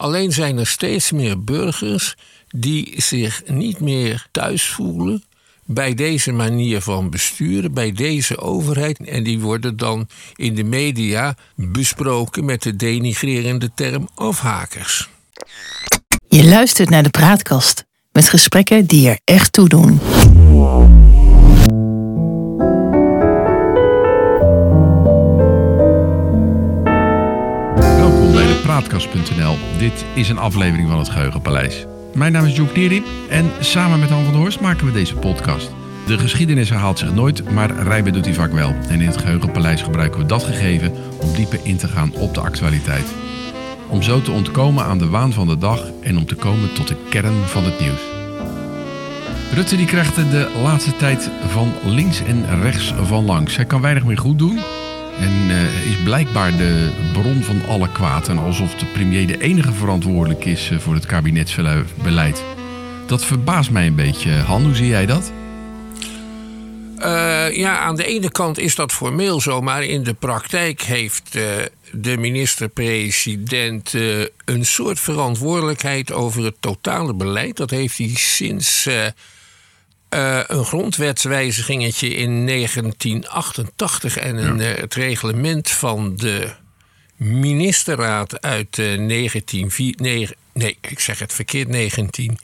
Alleen zijn er steeds meer burgers die zich niet meer thuis voelen bij deze manier van besturen, bij deze overheid. En die worden dan in de media besproken met de denigrerende term afhakers. Je luistert naar de praatkast met gesprekken die er echt toe doen. Praatkast.nl. Dit is een aflevering van het Geheugenpaleis. Mijn naam is Joep Nieri en samen met Han van der Horst maken we deze podcast. De geschiedenis herhaalt zich nooit, maar rijmen doet hij vaak wel. En in het Geheugenpaleis gebruiken we dat gegeven om dieper in te gaan op de actualiteit. Om zo te ontkomen aan de waan van de dag en om te komen tot de kern van het nieuws. Rutte die krijgt de laatste tijd van links en rechts van langs. Hij kan weinig meer goed doen en eh, is blijkbaar de bron van alle kwaad. En alsof de premier de enige verantwoordelijk is eh, voor het kabinetsbeleid. Dat verbaast mij een beetje. Han, hoe zie jij dat? Uh, ja, aan de ene kant is dat formeel zo, maar in de praktijk heeft de minister-president een soort verantwoordelijkheid over het totale beleid. Dat heeft hij sinds een grondwetswijzigingetje in 1988 en een, ja. het reglement van de ministerraad uit 1994. Nee, ik zeg het verkeerd, 19.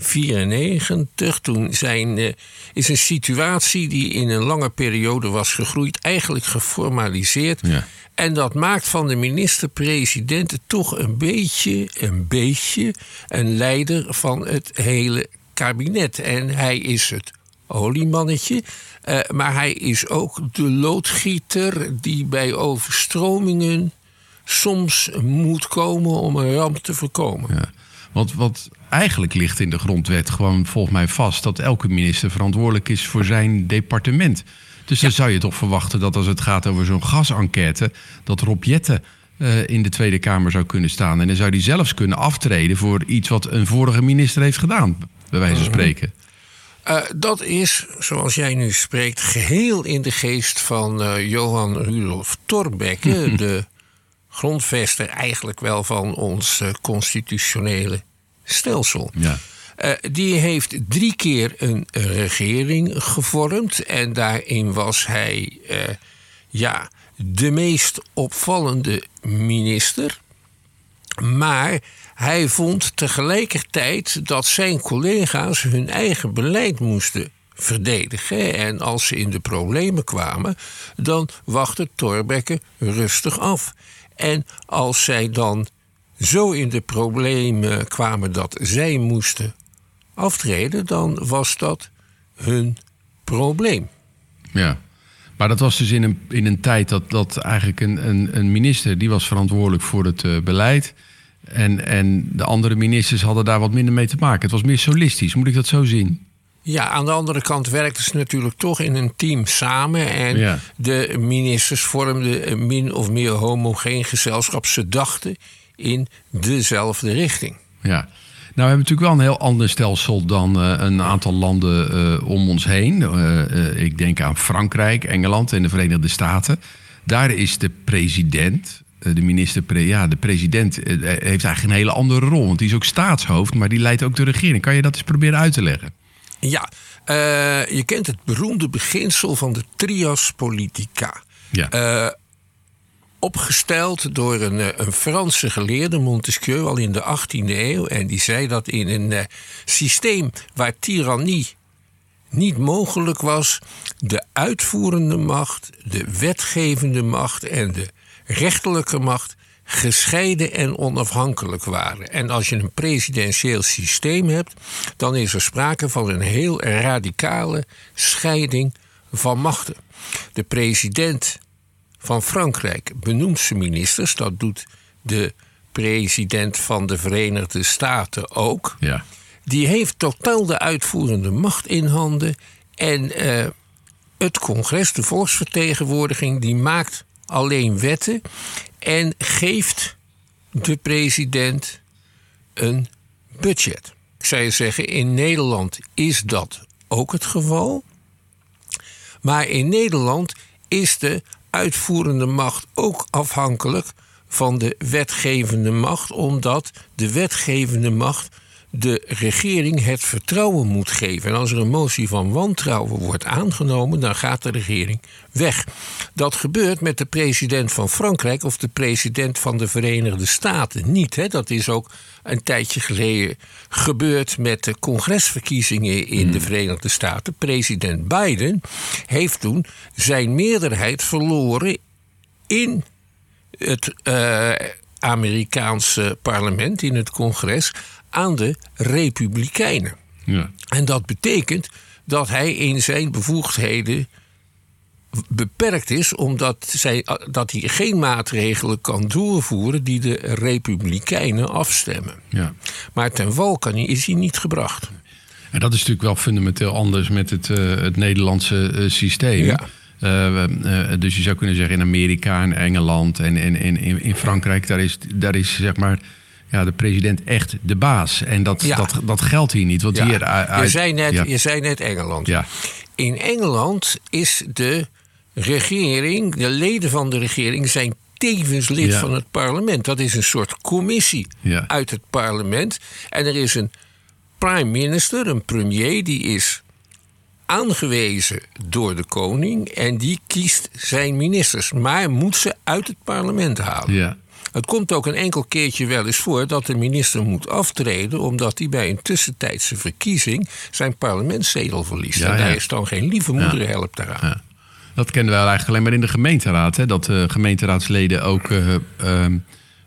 94. Toen zijn, uh, is een situatie die in een lange periode was gegroeid, eigenlijk geformaliseerd. Ja. En dat maakt van de minister-president toch een beetje, een beetje een leider van het hele kabinet. En hij is het oliemannetje, uh, maar hij is ook de loodgieter die bij overstromingen soms moet komen om een ramp te voorkomen. Ja. Want wat eigenlijk ligt in de grondwet gewoon volgens mij vast dat elke minister verantwoordelijk is voor zijn departement. Dus ja. dan zou je toch verwachten dat als het gaat over zo'n gasenquête, dat Rob Jetten uh, in de Tweede Kamer zou kunnen staan. En dan zou hij zelfs kunnen aftreden voor iets wat een vorige minister heeft gedaan, bij wijze van spreken. Uh, dat is, zoals jij nu spreekt, geheel in de geest van uh, Johan Rudolf Thorbecke, de grondvester eigenlijk wel van ons uh, constitutionele stelsel. Ja. Die heeft drie keer een regering gevormd. En daarin was hij ja, de meest opvallende minister. Maar hij vond tegelijkertijd dat zijn collega's hun eigen beleid moesten verdedigen. En als ze in de problemen kwamen, dan wachtte Thorbecke rustig af. En als zij dan zo in de problemen kwamen dat zij moesten aftreden, dan was dat hun probleem. Ja, maar dat was dus in een, in een tijd dat, dat eigenlijk een, een, een minister die was verantwoordelijk voor het uh, beleid. En, en de andere ministers hadden daar wat minder mee te maken. Het was meer solistisch, moet ik dat zo zien? Ja, aan de andere kant werkten ze natuurlijk toch in een team samen. En ja. de ministers vormden een min of meer homogeen gezelschap. Ze dachten in dezelfde richting. Ja. Nou, we hebben natuurlijk wel een heel ander stelsel dan uh, een aantal landen uh, om ons heen. Uh, ik denk aan Frankrijk, Engeland en de Verenigde Staten. Daar is de president, de minister, ja, de president heeft eigenlijk een hele andere rol. Want die is ook staatshoofd, maar die leidt ook de regering. Kan je dat eens proberen uit te leggen? Ja, uh, je kent het beroemde beginsel van de trias politica. Ja. Uh, opgesteld door een, een, Franse geleerde, Montesquieu, al in de 18e eeuw. En die zei dat in een uh, systeem waar tirannie niet mogelijk was, de uitvoerende macht, de wetgevende macht en de rechterlijke macht gescheiden en onafhankelijk waren. En als je een presidentieel systeem hebt, dan is er sprake van een heel radicale scheiding van machten. De president van Frankrijk benoemt zijn ministers, dat doet de president van de Verenigde Staten ook. Ja. Die heeft totaal de uitvoerende macht in handen en uh, het congres, de volksvertegenwoordiging, die maakt alleen wetten en geeft de president een budget. Ik zou je zeggen, in Nederland is dat ook het geval. Maar in Nederland is de uitvoerende macht ook afhankelijk van de wetgevende macht, omdat de wetgevende macht de regering het vertrouwen moet geven. En als er een motie van wantrouwen wordt aangenomen, dan gaat de regering weg. Dat gebeurt met de president van Frankrijk of de president van de Verenigde Staten niet. Hè? Dat is ook een tijdje geleden gebeurd met de congresverkiezingen in de Verenigde Staten. President Biden heeft toen zijn meerderheid verloren in het uh, Amerikaanse parlement, in het congres, aan de Republikeinen. Ja. En dat betekent dat hij in zijn bevoegdheden beperkt is, omdat zij, dat hij geen maatregelen kan doorvoeren die de Republikeinen afstemmen. Ja. Maar ten val kan hij, is hij niet gebracht. En dat is natuurlijk wel fundamenteel anders met het, uh, het Nederlandse uh, systeem. Ja. Uh, dus je zou kunnen zeggen in Amerika en Engeland en, en, en in, in Frankrijk, daar is, daar is zeg maar ja, de president echt de baas. En dat, dat, dat geldt hier niet. Want hier, je, zei net, je zei net Engeland. Ja. In Engeland is de regering, de leden van de regering zijn tevens lid van het parlement. Dat is een soort commissie uit het parlement. En er is een prime minister, een premier, die is aangewezen door de koning en die kiest zijn ministers, maar moet ze uit het parlement halen. Ja. Het komt ook een enkel keertje wel eens voor dat de minister moet aftreden, omdat hij bij een tussentijdse verkiezing zijn parlementszetel verliest. en daar is dan geen lieve moeder helpt daaraan. Dat kennen we eigenlijk alleen maar in de gemeenteraad, hè? dat uh, gemeenteraadsleden ook. Uh,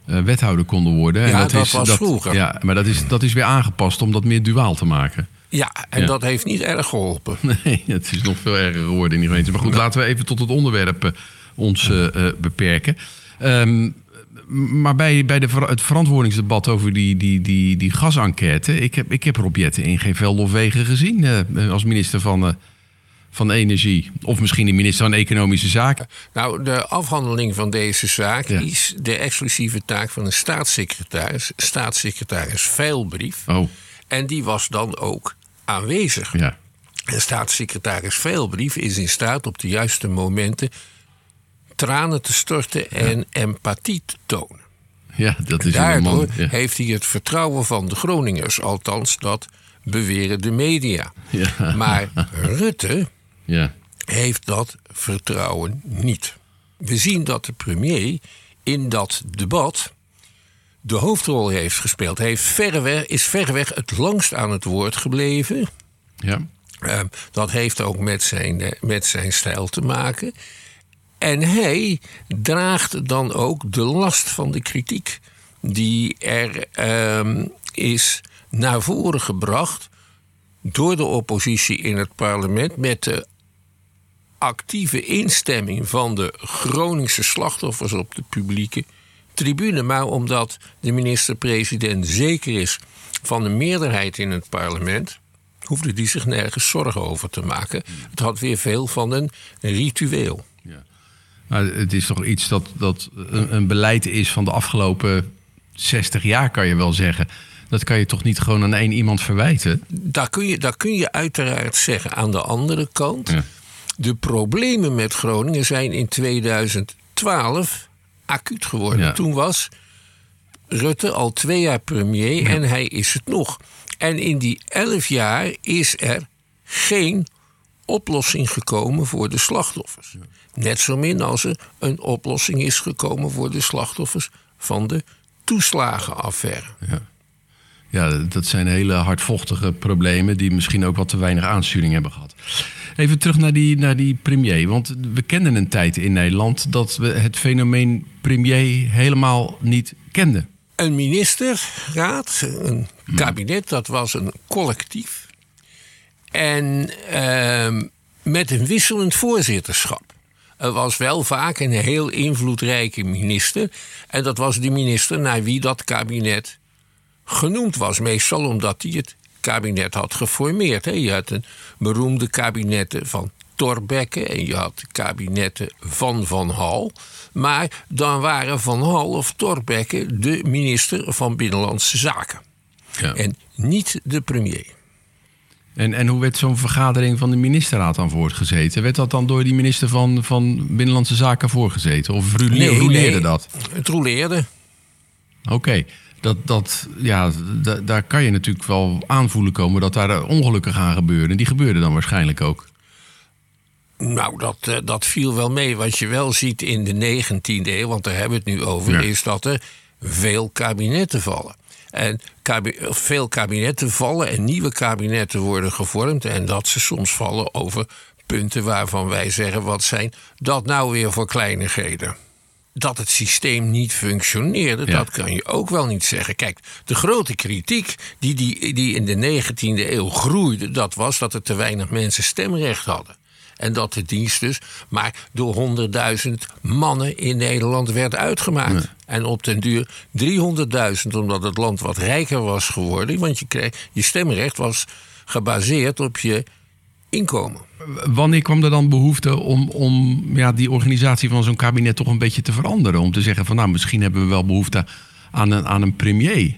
wethouder konden worden. Ja, en dat, is, was dat, vroeger. Ja, maar dat is, dat is weer aangepast om dat meer duaal te maken. Ja, en dat heeft niet erg geholpen. Nee, het is nog veel erger geworden in die gemeente. Maar goed, laten we even tot het onderwerp ons beperken. Um, maar bij, bij de, het verantwoordingsdebat over die, die, die, die gasenquête... Ik heb, ik heb Rob in geen veld of wegen gezien uh, als minister van, uh, van Energie. Of misschien de minister van Economische Zaken. Nou, de afhandeling van deze zaak is de exclusieve taak van een staatssecretaris. Staatssecretaris Veilbrief. Oh. En die was dan ook aanwezig. Ja. En staatssecretaris Veilbrief is in staat op de juiste momenten tranen te storten en empathie te tonen. Ja, dat is Daardoor man, heeft hij het vertrouwen van de Groningers, althans dat beweren de media. Ja. Maar Rutte ja. heeft dat vertrouwen niet. We zien dat de premier in dat debat de hoofdrol heeft gespeeld. Hij heeft verreweg, is verreweg het langst aan het woord gebleven. Ja. Uh, dat heeft ook met zijn, eh, met zijn stijl te maken. En hij draagt dan ook de last van de kritiek die er um, is naar voren gebracht door de oppositie in het parlement met de actieve instemming van de Groningse slachtoffers op de publieke tribune. Maar omdat de minister-president zeker is van de meerderheid in het parlement, hoefde hij zich nergens zorgen over te maken. Het had weer veel van een ritueel. Maar het is toch iets dat, dat een, een beleid is van de afgelopen 60 jaar, kan je wel zeggen. Dat kan je toch niet gewoon aan één iemand verwijten? Daar kun je, daar kun je uiteraard zeggen. Aan de andere kant, ja. de problemen met Groningen zijn in 2012 acuut geworden. Toen was Rutte al twee jaar premier en hij is het nog. En in die elf jaar is er geen oplossing gekomen voor de slachtoffers. Net zo min als er een oplossing is gekomen voor de slachtoffers van de toeslagenaffaire. Ja. ja, dat zijn hele hardvochtige problemen die misschien ook wat te weinig aansturing hebben gehad. Even terug naar die, naar die premier. Want we kennen een tijd in Nederland dat we het fenomeen premier helemaal niet kenden. Een ministerraad, een kabinet, dat was een collectief. En uh, met een wisselend voorzitterschap. Er was wel vaak een heel invloedrijke minister. En dat was de minister naar wie dat kabinet genoemd was. Meestal omdat hij het kabinet had geformeerd. Je had een beroemde kabinetten van Torbekke en je had kabinetten van Van Hal. Maar dan waren Van Hal of Torbekke de minister van Binnenlandse Zaken. Ja. En niet de premier. En, en hoe werd zo'n vergadering van de ministerraad dan voortgezeten? Werd dat dan door die minister van, van Binnenlandse Zaken voorgezeten? Of roleerde, dat? Het roleerde. Oké, dat, dat, ja, da- daar kan je natuurlijk wel aanvoelen komen dat daar ongelukken gaan gebeuren. En die gebeurden dan waarschijnlijk ook. Nou, dat, eh, dat viel wel mee. Wat je wel ziet in de 19e eeuw, want daar hebben we het nu over, Ja. is dat er veel kabinetten vallen. En kabi- veel kabinetten vallen en nieuwe kabinetten worden gevormd. En dat ze soms vallen over punten waarvan wij zeggen: wat zijn dat nou weer voor kleinigheden? Dat het systeem niet functioneerde, Ja. dat kan je ook wel niet zeggen. Kijk, de grote kritiek die, die, die in de 19e eeuw groeide, dat was dat er te weinig mensen stemrecht hadden. En dat de dienst dus maar door 100.000 mannen in Nederland werd uitgemaakt. En op den duur 300.000, omdat het land wat rijker was geworden. Want je, kreeg, je stemrecht was gebaseerd op je inkomen. Wanneer kwam er dan behoefte om, om ja, die organisatie van zo'n kabinet toch een beetje te veranderen? Om te zeggen van nou, misschien hebben we wel behoefte aan een, aan een premier.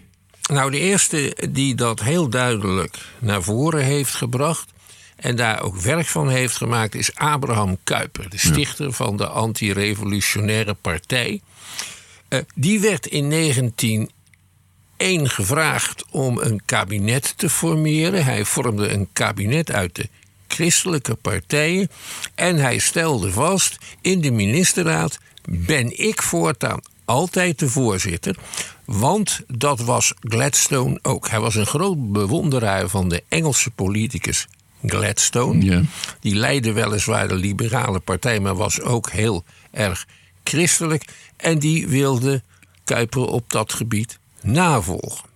Nou, de eerste die dat heel duidelijk naar voren heeft gebracht en daar ook werk van heeft gemaakt, is Abraham Kuyper, de stichter van de anti-revolutionaire partij. Eh, die werd in 1901 gevraagd om een kabinet te formeren. Hij vormde een kabinet uit de christelijke partijen en hij stelde vast in de ministerraad ben ik voortaan altijd de voorzitter. Want dat was Gladstone ook. Hij was een groot bewonderaar van de Engelse politicus Gladstone. Ja. Die leidde weliswaar de liberale partij, maar was ook heel erg christelijk. En die wilde Kuiper op dat gebied navolgen.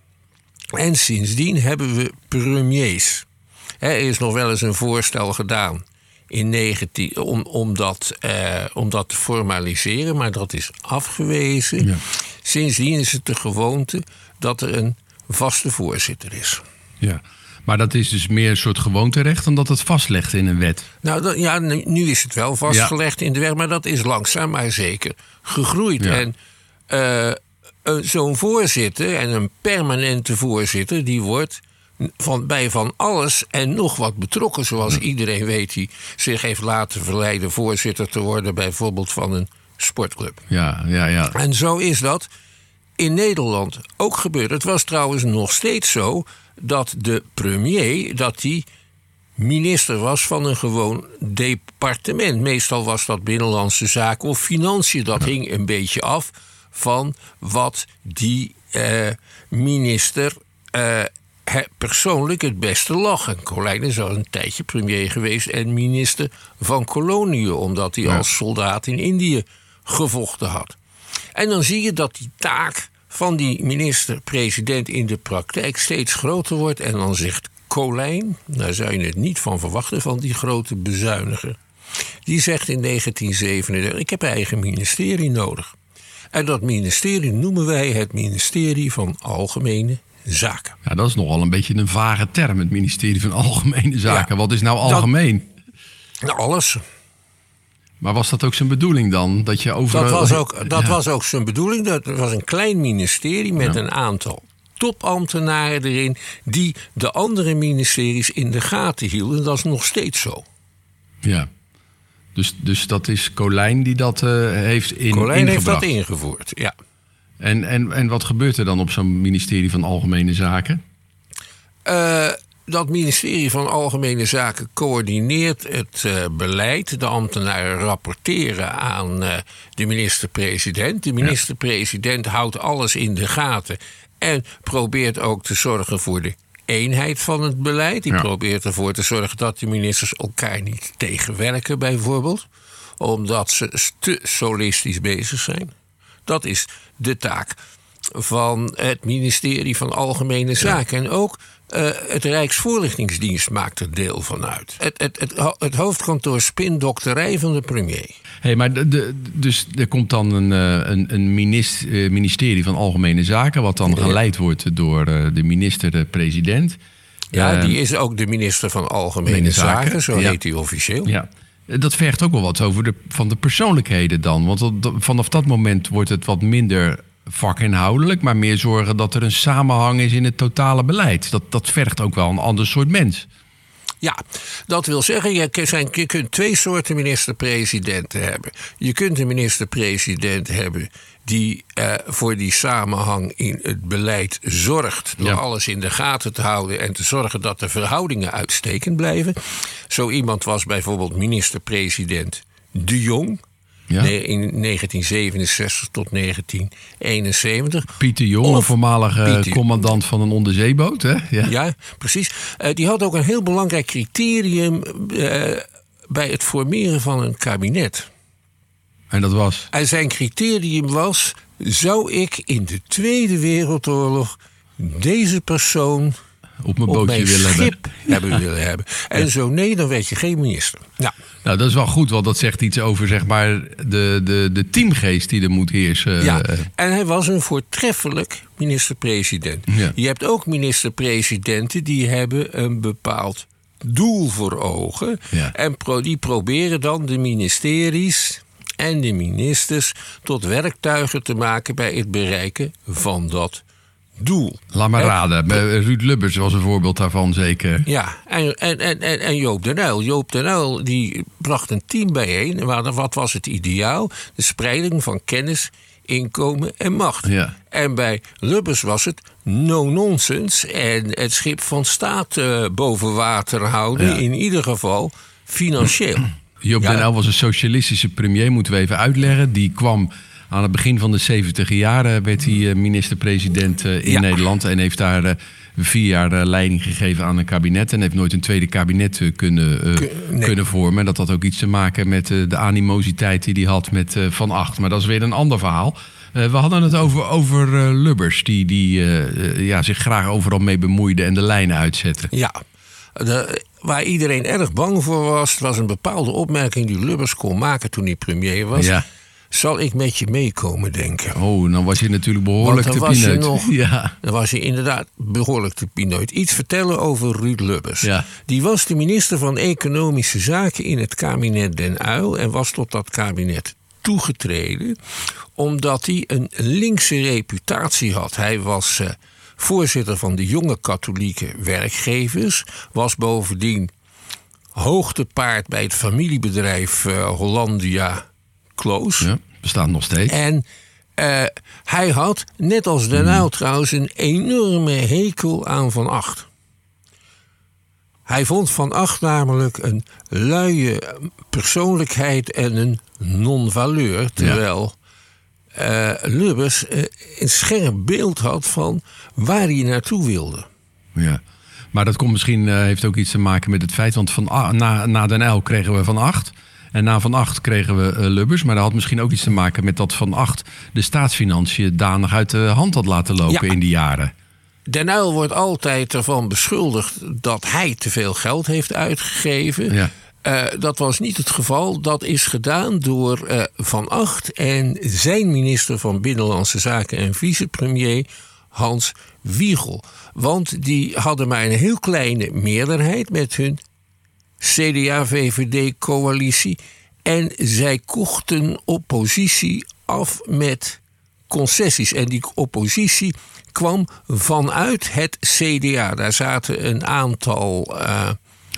En sindsdien hebben we premiers. Er is nog wel eens een voorstel gedaan in 19, om, om, dat, eh, om dat te formaliseren, maar dat is afgewezen. Ja. Sindsdien is het de gewoonte dat er een vaste voorzitter is. Ja. Maar dat is dus meer een soort gewoonterecht dan dat het vastlegt in een wet. Nou, dat, ja, nu is het wel vastgelegd in de wet, maar dat is langzaam maar zeker gegroeid. Ja. En eh, zo'n voorzitter en een permanente voorzitter, die wordt van, bij van alles en nog wat betrokken. Zoals iedereen weet die zich heeft laten verleiden voorzitter te worden, bijvoorbeeld van een sportclub. Ja, ja, ja. En zo is dat in Nederland ook gebeurd. Het was trouwens nog steeds zo dat de premier dat die minister was van een gewoon departement. Meestal was dat binnenlandse zaken of financiën. Dat hing een beetje af van wat die eh, minister eh, persoonlijk het beste lag. En Colijn is al een tijdje premier geweest en minister van koloniën, omdat hij Ja. als soldaat in Indië gevochten had. En dan zie je dat die taak van die minister-president in de praktijk steeds groter wordt. En dan zegt Colijn, daar zou je het niet van verwachten van die grote bezuiniger. Die zegt in 1937: Ik heb een eigen ministerie nodig. En dat ministerie noemen wij het ministerie van Algemene Zaken. Ja, dat is nogal een beetje een vage term, het ministerie van Algemene Zaken. Wat is nou algemeen? Nou, alles. Maar was dat ook zijn bedoeling dan? Dat je overal... Dat was ook, dat Ja. was ook zijn bedoeling. Dat was een klein ministerie met een aantal topambtenaren erin... die de andere ministeries in de gaten hielden. Dat is nog steeds zo. Ja. Dus, dus dat is Colijn die dat eh, heeft in, Colijn heeft dat ingevoerd, ja. En, en, en wat gebeurt er dan op zo'n ministerie van Algemene Zaken? Eh, dat ministerie van Algemene Zaken coördineert het eh, beleid. De ambtenaren rapporteren aan eh, de minister-president. De minister-president houdt alles in de gaten en probeert ook te zorgen voor de eenheid van het beleid. Die Ja. probeert ervoor te zorgen dat de ministers elkaar niet tegenwerken, bijvoorbeeld, omdat ze te solistisch bezig zijn. Dat is de taak van het ministerie van Algemene Zaken. En ook eh, het Rijksvoorlichtingsdienst maakt er deel van uit. Het, het, het, ho- het hoofdkantoor spindokterij van de premier. Hey, maar de, de- dus er komt dan een, eh, een, een minis- eh, ministerie van Algemene Zaken... wat dan geleid wordt door de minister-president. Ja, die is ook de minister van Algemene Algemene Zaken, Zaken, zo ja. heet hij officieel. Ja, dat vergt ook wel wat over de, van de persoonlijkheden dan. Want vanaf dat moment wordt het wat minder vakinhoudelijk... maar meer zorgen dat er een samenhang is in het totale beleid. Dat, dat vergt ook wel een ander soort mens. Ja, dat wil zeggen, je, zijn, je kunt twee soorten minister-presidenten hebben. Je kunt een minister-president hebben die eh, voor die samenhang in het beleid zorgt. Door Ja. alles in de gaten te houden en te zorgen dat de verhoudingen uitstekend blijven. Zo iemand was bijvoorbeeld minister-president De Jong. Ja. Nee, in 1967 tot 1971. Pieter Jong, voormalige Pieter- commandant van een onderzeeboot. Hè? Ja. Ja, precies. Eh, die had ook een heel belangrijk criterium eh, bij het formeren van een kabinet. En dat was. En zijn criterium was: zou ik in de Tweede Wereldoorlog deze persoon Op mijn op bootje mijn willen hebben. hebben willen hebben? En zo nee, dan werd je geen minister. Nou, Nou, dat is wel goed, want dat zegt iets over zeg maar, de, de, de teamgeest die er moet heersen. ja. En hij was een voortreffelijk minister-president. Ja. Je hebt ook minister-presidenten die hebben een bepaald doel voor ogen. Ja. En pro, die proberen dan de ministeries en de ministers tot werktuigen te maken bij het bereiken van dat doel. laat maar raden. Ruud Lubbers was een voorbeeld daarvan zeker. Ja, en, en, en, en, Joop den Uyl. Joop den Uyl die bracht een team bijeen. En Wat was het ideaal? De spreiding van kennis, inkomen en macht. Ja. En bij Lubbers was het no-nonsense en het schip van staat eh, boven water houden. Ja. In ieder geval financieel. Joop Ja. den Uyl was een socialistische premier, moeten we even uitleggen. Die kwam aan het begin van de 70 jaren, werd hij eh, minister-president eh, in Ja. Nederland. En heeft daar eh, vier jaar leiding gegeven aan een kabinet. En heeft nooit een tweede kabinet kunnen, nee. kunnen vormen. En dat had ook iets te maken met de animositeit die hij had met Van Acht. Maar dat is weer een ander verhaal. We hadden het over, over Lubbers, die, die ja, zich graag overal mee bemoeide en de lijnen uitzette. Ja, de, waar iedereen erg bang voor was, was een bepaalde opmerking die Lubbers kon maken toen hij premier was. Ja. Zal ik met je meekomen denken? Oh, dan was je natuurlijk behoorlijk te dan was je pineut. nog- Ja. Dan was hij inderdaad behoorlijk te pinooit. Iets vertellen over Ruud Lubbers. Ja. Die was de minister van Economische Zaken in het kabinet Den Uyl... en was tot dat kabinet toegetreden... omdat hij een linkse reputatie had. Hij was eh, voorzitter van de jonge katholieke werkgevers... was bovendien hoogtepaard bij het familiebedrijf eh, Hollandia Ja, bestaat nog steeds. En eh, hij had, net als Den Uyl trouwens, een enorme hekel aan Van Acht. Hij vond Van Acht namelijk een luie persoonlijkheid en een non-valeur. Terwijl eh, Lubbers eh, een scherp beeld had van waar hij naartoe wilde. Ja. Maar dat komt misschien, heeft ook iets te maken met het feit... want van, na, na Den Uyl kregen we Van Acht... En na Van Acht kregen we eh, Lubbers. Maar dat had misschien ook iets te maken met dat Van Acht... de staatsfinanciën danig uit de hand had laten lopen Ja. in die jaren. Den Uyl wordt altijd ervan beschuldigd dat hij te veel geld heeft uitgegeven. Ja. Eh, dat was niet het geval. Dat is gedaan door eh, Van Acht en zijn minister van Binnenlandse Zaken en vicepremier Hans Wiegel. Want die hadden maar een heel kleine meerderheid met hun CDA-VVD-coalitie. En zij kochten oppositie af met concessies. En die oppositie kwam vanuit het CDA. Daar zaten een aantal eh,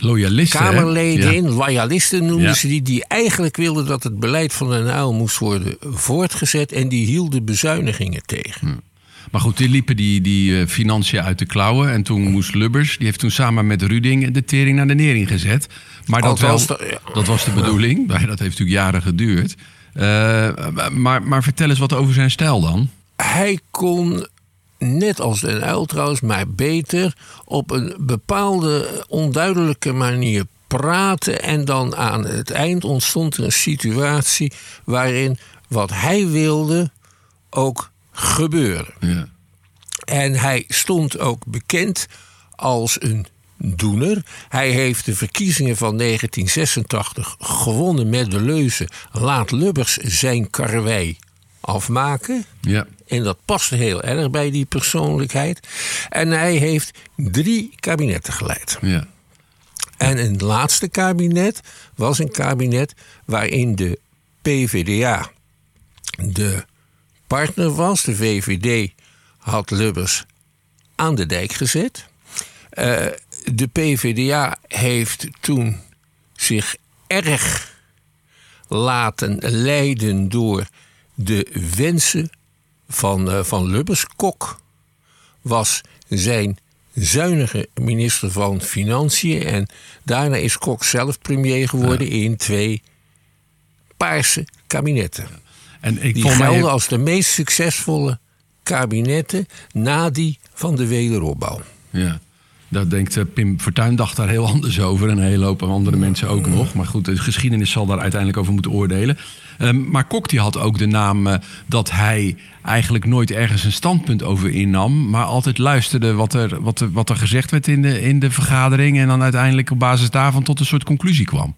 Loyalisten? Kamerleden Ja. in, loyalisten noemden Ja. ze die, die eigenlijk wilden dat het beleid van Den Uyl moest worden voortgezet. En die hielden bezuinigingen tegen. Maar goed, die liepen die, die eh, financiën uit de klauwen. En toen moest Lubbers, die heeft toen samen met Ruding de tering naar de nering gezet. Maar dat, wel, dat- ja. dat was de bedoeling. Dat heeft natuurlijk jaren geduurd. Eh, maar, maar vertel eens wat over zijn stijl dan. Hij kon, net als Den Uyl trouwens, maar beter op een bepaalde onduidelijke manier praten. En dan aan het eind ontstond er een situatie waarin wat hij wilde ook gebeurde. Ja. En hij stond ook bekend als een doener. Hij heeft de verkiezingen van 1986 gewonnen met de leuze... laat Lubbers zijn karwei afmaken. Ja. En dat paste heel erg bij die persoonlijkheid. En hij heeft drie kabinetten geleid. Ja. En een laatste kabinet was een kabinet waarin de PVDA de partner was. De VVD had Lubbers aan de dijk gezet. Eh, de PvdA heeft toen zich erg laten leiden door de wensen van, uh, van Lubbers. Kok was zijn zuinige minister van Financiën. En daarna is Kok zelf premier geworden in twee paarse kabinetten. En ik die gelden als de meest succesvolle kabinetten na die van de wederopbouw. Ja. Daar denkt eh, Pim Fortuyn dacht daar heel anders over. En een hele hoop andere mensen ook nog. Maar goed, de geschiedenis zal daar uiteindelijk over moeten oordelen. Um, maar Kok die had ook de naam uh, dat hij eigenlijk nooit ergens een standpunt over innam. Maar altijd luisterde wat er, wat er, wat er gezegd werd in de, in de vergadering. En dan uiteindelijk op basis daarvan tot een soort conclusie kwam.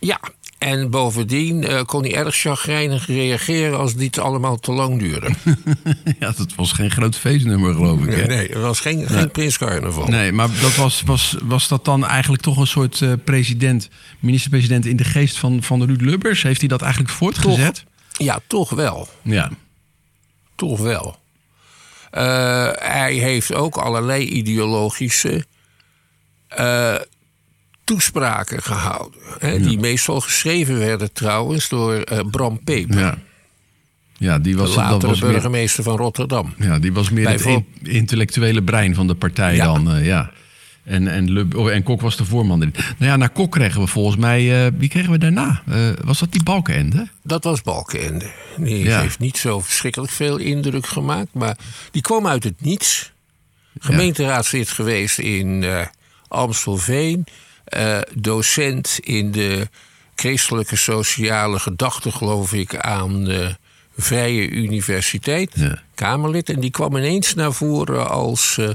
Ja, en bovendien uh, kon hij erg chagrijnig reageren als dit allemaal te lang duurde. ja, dat was geen groot feestnummer, geloof ik. Hè? Nee, het was geen, geen Prins Carnaval. Nee, maar dat was, was, was dat dan eigenlijk toch een soort uh, president, minister-president in de geest van, van Ruud Lubbers? Heeft hij dat eigenlijk voortgezet? Toch, ja, toch wel. Ja. Toch wel. Uh, hij heeft ook allerlei ideologische toespraken gehouden. Hè, Die meestal geschreven werden trouwens door uh, Bram Peper. Ja. Ja, die was, de latere dat was burgemeester van Rotterdam. Ja, die was meer het intellectuele brein van de partij dan. Uh, ja. En, en, Lub, oh, en Kok was de voorman. Nou ja, naar Kok kregen we volgens mij... Uh, wie kregen we daarna? Uh, was dat die Balkenende? Dat was Balkenende. Die ja. heeft niet zo verschrikkelijk veel indruk gemaakt. Maar die kwam uit het niets. Gemeenteraadslid geweest in Amstelveen. Uh, docent in de christelijke sociale gedachte, geloof ik, aan de Vrije Universiteit. Ja. Kamerlid. En die kwam ineens naar voren als uh,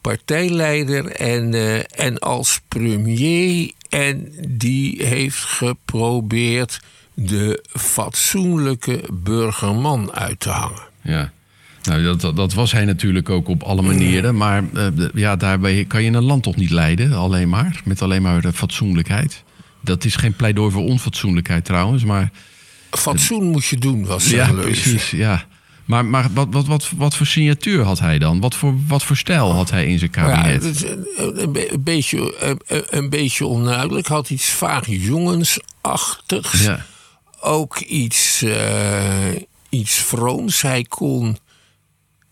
partijleider en, uh, en als premier. En die heeft geprobeerd de fatsoenlijke burgerman uit te hangen. Ja. Nou, dat, dat, was hij natuurlijk ook op alle manieren. Maar uh, ja, daarbij kan je een land toch niet leiden, alleen maar. Met alleen maar de fatsoenlijkheid. Dat is geen pleidooi voor onfatsoenlijkheid trouwens, maar... Fatsoen moet je doen, was Ja, precies, ja. Maar, maar wat, wat, wat, wat voor signatuur had hij dan? Wat voor, wat voor stijl had hij in zijn kabinet? Ja, een, een, beetje, een, een, beetje onduidelijk. Had iets vaag jongensachtigs. Ja. Ook iets, uh, iets vrooms. Hij kon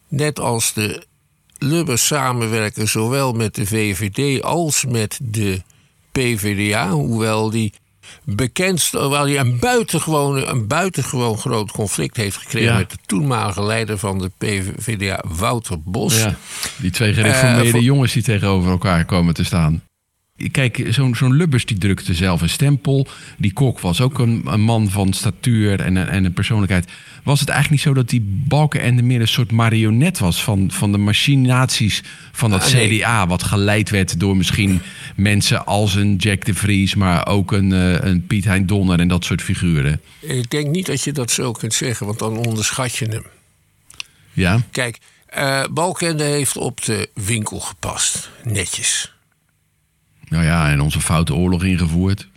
net als de Lubbers samenwerken, zowel met de VVD als met de PVDA. Hoewel die bekend, hoewel hij een buitengewoon, een buitengewoon groot conflict heeft gekregen met de toenmalige leider van de PVDA, Wouter Bos. Ja, die twee gereformeerde uh, jongens die tegenover elkaar komen te staan. Kijk, zo'n zo'n Lubbers die drukte zelf een stempel. Die Kok was ook een, een man van statuur en, en een persoonlijkheid. Was het eigenlijk niet zo dat die Balkenende meer een soort marionet was van, van de machinaties van dat ah, CDA? Wat geleid werd door misschien mensen als een Jack de Vries, maar ook een, uh, een Piet Hein Donner en dat soort figuren. Ik denk niet dat je dat zo kunt zeggen, want dan onderschat je hem. Ja. Kijk, uh, Balkenende heeft op de winkel gepast. Netjes. Nou ja, en onze foute oorlog ingevoerd.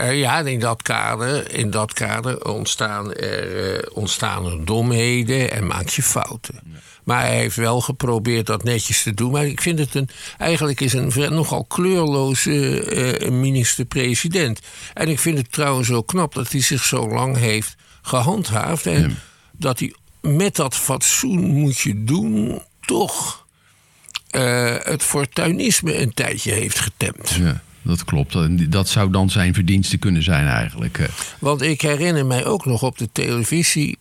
Uh, ja, in dat kader, in dat kader ontstaan, er, uh, ontstaan er domheden en maak je fouten. Maar hij heeft wel geprobeerd dat netjes te doen. Maar ik vind het een, eigenlijk is een nogal kleurloze uh, minister-president. En ik vind het trouwens zo knap dat hij zich zo lang heeft gehandhaafd. En ja. dat hij met dat fatsoen moet je doen, toch uh, het fortuinisme een tijdje heeft getemd. Ja, dat klopt. Dat zou dan zijn verdienste kunnen zijn eigenlijk. Want ik herinner mij ook nog op de televisie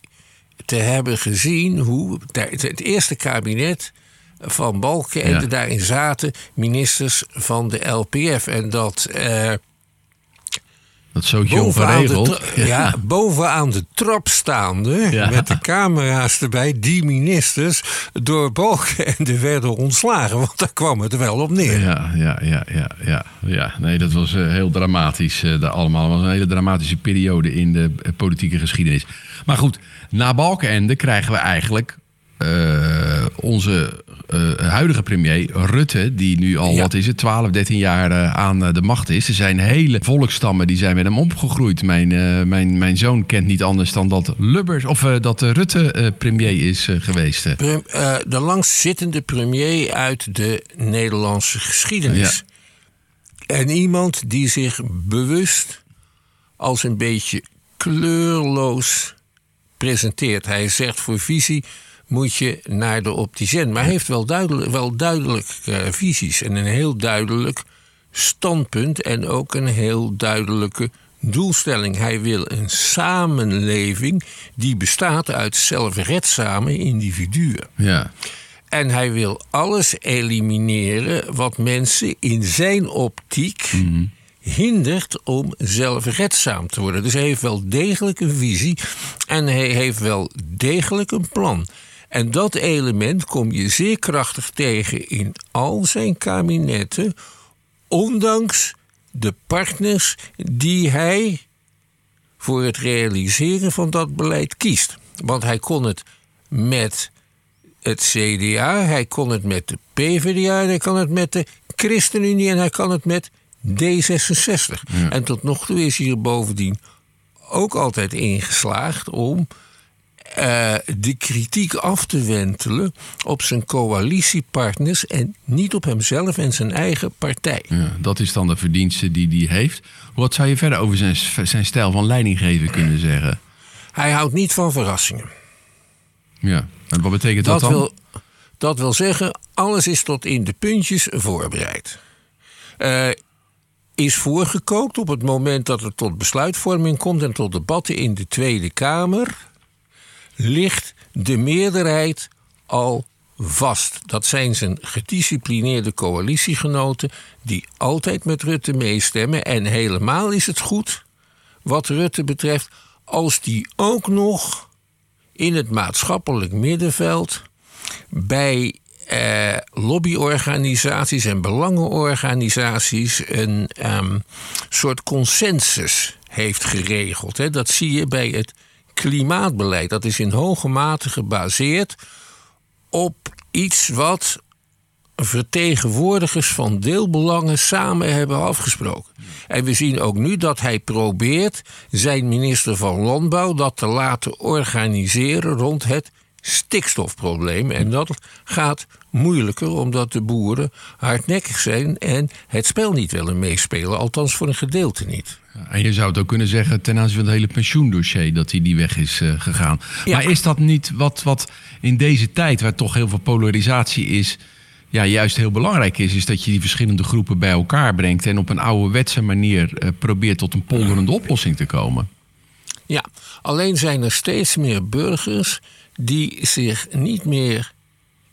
te hebben gezien hoe het eerste kabinet van Balken en ja. daarin zaten ministers van de LPF. En dat uh, dat zootje ongeregeld. Ja. ja. bovenaan de trap staande, ja. met de camera's erbij, die ministers door Balkenende werden ontslagen. Want daar kwam het wel op neer. Ja, ja, ja, ja. ja, ja. Nee, dat was uh, heel dramatisch. Uh, allemaal. Dat was een hele dramatische periode in de uh, politieke geschiedenis. Maar goed, na Balkenende krijgen we eigenlijk onze eh, huidige premier Rutte, die nu al, Ja. wat is het, 12, 13 jaar eh, aan eh, de macht is. Er zijn hele volkstammen die zijn met hem opgegroeid. Mijn, eh, mijn, mijn zoon kent niet anders dan dat Lubbers, of eh, dat eh, Rutte eh, premier is eh, geweest. eh. Eh, de langstzittende premier uit de Nederlandse geschiedenis. En iemand die zich bewust als een beetje kleurloos presenteert. Hij zegt voor visie moet je naar de opticien. Maar hij heeft wel duidelijk, wel duidelijk eh, visies en een heel duidelijk standpunt en ook een heel duidelijke doelstelling. Hij wil een samenleving die bestaat uit zelfredzame individuen. Ja. En hij wil alles elimineren wat mensen in zijn optiek hindert om zelfredzaam te worden. Dus hij heeft wel degelijk een visie en hij heeft wel degelijk een plan. En dat element kom je zeer krachtig tegen in al zijn kabinetten, ondanks de partners die hij voor het realiseren van dat beleid kiest. Want hij kon het met het CDA, hij kon het met de PvdA, hij kan het met de ChristenUnie en hij kan het met D66. En tot nog toe is hij er bovendien ook altijd ingeslaagd om eh, de kritiek af te wentelen op zijn coalitiepartners en niet op hemzelf en zijn eigen partij. Ja, dat is dan de verdienste die hij heeft. Wat zou je verder over zijn, zijn stijl van leidinggeven kunnen zeggen? Hij houdt niet van verrassingen. Ja, en wat betekent dat, Dat dan? wil, dat wil zeggen, alles is tot in de puntjes voorbereid. Eh, is voorgekookt op het moment dat het tot besluitvorming komt en tot debatten in de Tweede Kamer, ligt de meerderheid al vast. Dat zijn zijn gedisciplineerde coalitiegenoten die altijd met Rutte meestemmen. En helemaal is het goed, wat Rutte betreft, als die ook nog in het maatschappelijk middenveld bij eh, lobbyorganisaties en belangenorganisaties een ehm, soort consensus heeft geregeld. Hè. Dat zie je bij het klimaatbeleid. Dat is in hoge mate gebaseerd op iets wat vertegenwoordigers van deelbelangen samen hebben afgesproken. En we zien ook nu dat hij probeert zijn minister van Landbouw dat te laten organiseren rond het stikstofprobleem. En dat gaat moeilijker omdat de boeren hardnekkig zijn en het spel niet willen meespelen, althans voor een gedeelte niet. En je zou het ook kunnen zeggen ten aanzien van het hele pensioendossier dat hij die weg is eh, gegaan. Ja. Maar is dat niet wat, wat in deze tijd, waar toch heel veel polarisatie is, ja, juist heel belangrijk is, is dat je die verschillende groepen bij elkaar brengt en op een ouderwetse manier eh, probeert tot een polderende oplossing te komen? Ja, alleen zijn er steeds meer burgers die zich niet meer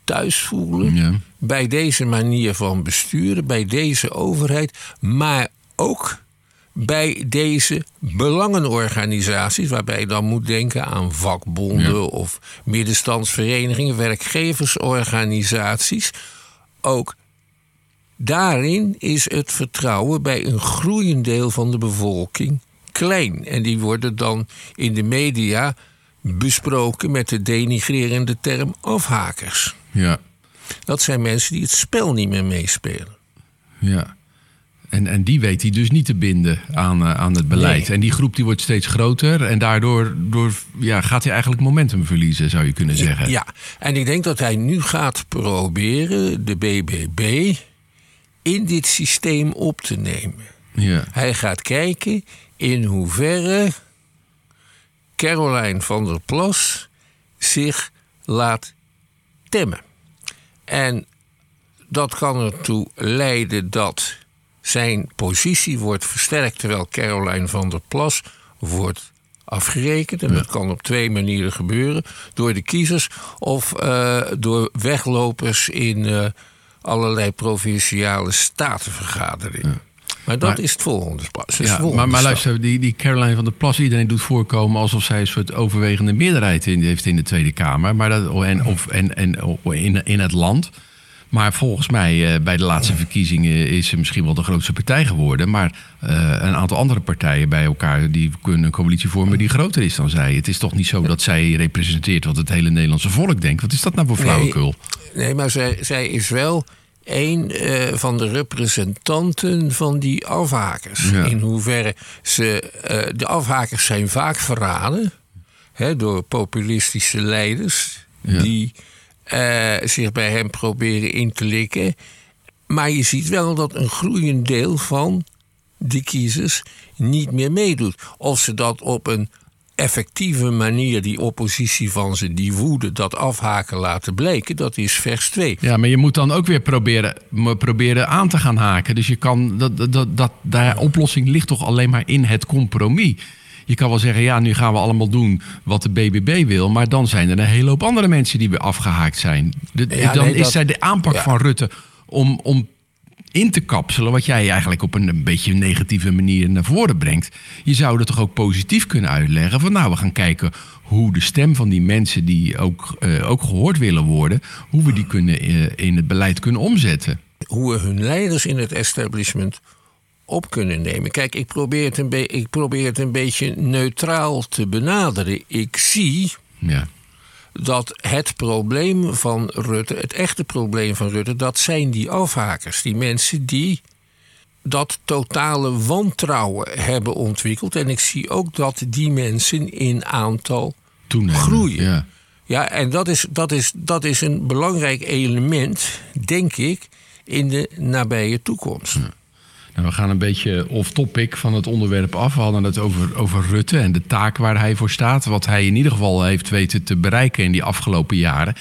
thuis voelen Ja. bij deze manier van besturen, bij deze overheid, maar ook bij deze belangenorganisaties, waarbij je dan moet denken aan vakbonden Ja. of middenstandsverenigingen, werkgeversorganisaties. Ook daarin is het vertrouwen bij een groeiend deel van de bevolking klein. En die worden dan in de media besproken met de denigrerende term afhakers. Ja, Dat zijn mensen die het spel niet meer meespelen. ja. En, en die weet hij dus niet te binden aan, eh, aan het beleid. Nee. En die groep die wordt steeds groter. En daardoor door, ja, gaat hij eigenlijk momentum verliezen, zou je kunnen zeggen. Ja, en ik denk dat hij nu gaat proberen de BBB in dit systeem op te nemen. ja. Hij gaat kijken in hoeverre Caroline van der Plas zich laat temmen. En dat kan ertoe leiden dat zijn positie wordt versterkt terwijl Caroline van der Plas wordt afgerekend. En dat kan op twee manieren gebeuren: door de kiezers of eh, door weglopers in eh, allerlei provinciale statenvergaderingen. Maar dat Maar- is het volgende. het Ja, volgende maar, luister, die, die Caroline van der Plas, iedereen doet voorkomen alsof zij een soort overwegende meerderheid in, heeft in de Tweede Kamer. Maar dat, en, of, en, en in, in het land. Maar volgens mij, eh, bij de laatste verkiezingen is ze misschien wel de grootste partij geworden. Maar eh, een aantal andere partijen bij elkaar die kunnen een coalitie vormen die groter is dan zij. Het is toch niet zo dat zij representeert wat het hele Nederlandse volk denkt. Wat is dat nou voor flauwekul? Nee, nee maar zij, zij is wel een uh, van de representanten van die afhakers. Ja. In hoeverre ze. eh, de afhakers zijn vaak verraden hè, door populistische leiders Ja. die eh, zich bij hem proberen in te likken. Maar je ziet wel dat een groeiend deel van die kiezers niet meer meedoet. Of ze dat op een effectieve manier, die oppositie van ze, die woede, dat afhaken laten blijken, dat is vers 2. Ja, maar je moet dan ook weer proberen, proberen aan te gaan haken. Dus je kan, dat- dat, dat, de oplossing ligt toch alleen maar in het compromis. Je kan wel zeggen, ja, nu gaan we allemaal doen wat de BBB wil. Maar dan zijn er een hele hoop andere mensen die weer afgehaakt zijn. De- Ja, dan nee, is dat- zij de aanpak ja. van Rutte om, om in te kapselen... wat jij eigenlijk op een, een beetje negatieve manier naar voren brengt. Je zou dat toch ook positief kunnen uitleggen. Van nou, we gaan kijken hoe de stem van die mensen... die ook, eh, ook gehoord willen worden... hoe we die kunnen, eh, in het beleid kunnen omzetten. hoe we hun leiders in het establishment op kunnen nemen. Kijk, ik probeer het een, be- ik probeer het een beetje neutraal te benaderen. Ik zie Ja, dat het probleem van Rutte, het echte probleem van Rutte, dat zijn die afhakers. Die mensen die dat totale wantrouwen hebben ontwikkeld. En ik zie ook dat die mensen in aantal toenemen. Groeien. Ja. Ja, en dat is, dat, is, dat is een belangrijk element, denk ik, in de nabije toekomst. Nou, we gaan een beetje off-topic van het onderwerp af. We hadden het over, over Rutte en de taak waar hij voor staat. Wat hij in ieder geval heeft weten te bereiken in die afgelopen jaren.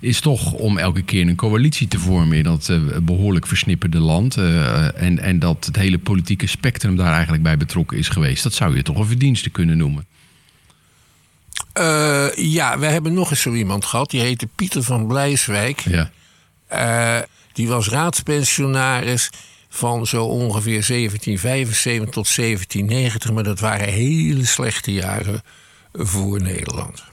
Is toch om elke keer een coalitie te vormen in dat eh, behoorlijk versnipperde land. eh, en, en dat het hele politieke spectrum daar eigenlijk bij betrokken is geweest. Dat zou je toch een verdienste kunnen noemen. Eh, ja, we hebben nog eens zo iemand gehad. Die heette Pieter van Blijswijk. Ja, die was raadspensionaris van zo ongeveer 1775 tot 1790. Maar dat waren hele slechte jaren voor Nederland.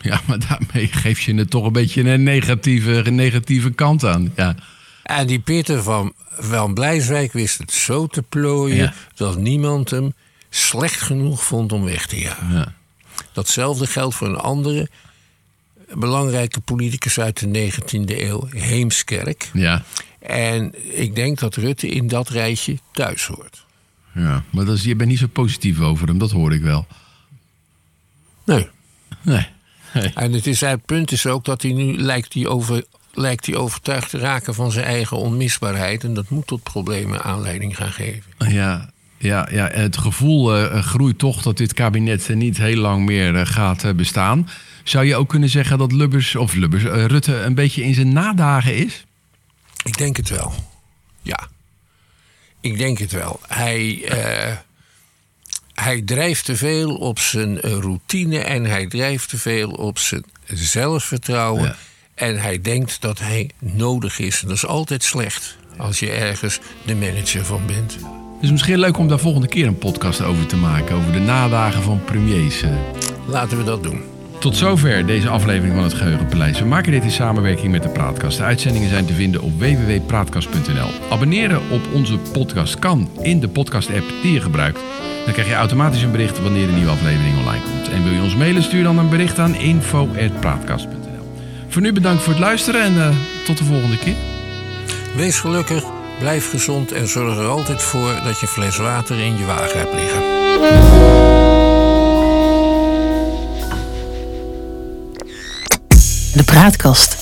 ja maar daarmee geef je het toch een beetje een negatieve, een negatieve kant aan. Ja. En die Pieter van, van Blijswijk wist het zo te plooien... Ja. dat niemand hem slecht genoeg vond om weg te jagen. Ja. Datzelfde geldt voor een andere belangrijke politicus uit de 19e eeuw, Heemskerk. ja. En ik denk dat Rutte in dat rijtje thuis hoort. Ja, maar dat is, je bent niet zo positief over hem, dat hoor ik wel. Nee. Nee. nee. En het, is, het punt is ook dat hij nu lijkt hij, over, lijkt hij overtuigd te raken van zijn eigen onmisbaarheid. En dat moet tot problemen aanleiding gaan geven. Ja, ja, ja, het gevoel eh, groeit toch dat dit kabinet eh, niet heel lang meer eh, gaat bestaan. Zou je ook kunnen zeggen dat Lubbers, of Lubbers, Rutte een beetje in zijn nadagen is? Ik denk het wel. Ja. Ik denk het wel. Hij, eh, hij drijft te veel op zijn routine en hij drijft te veel op zijn zelfvertrouwen. Ja. En hij denkt dat hij nodig is. En dat is altijd slecht als je ergens de manager van bent. Dus misschien leuk om daar volgende keer een podcast over te maken. Over de nadagen van premiers. eh. Laten we dat doen. Tot zover deze aflevering van het Geheugenpaleis. We maken dit in samenwerking met de Praatkast. De uitzendingen zijn te vinden op www.praatkast.nl. Abonneren op onze podcast kan in de podcast-app die je gebruikt. Dan krijg je automatisch een bericht wanneer een nieuwe aflevering online komt. En wil je ons mailen, stuur dan een bericht aan info.praatkast.nl. Voor nu bedankt voor het luisteren en eh, tot de volgende keer. Wees gelukkig, blijf gezond en zorg er altijd voor dat je fles water in je wagen hebt liggen. de praatkast.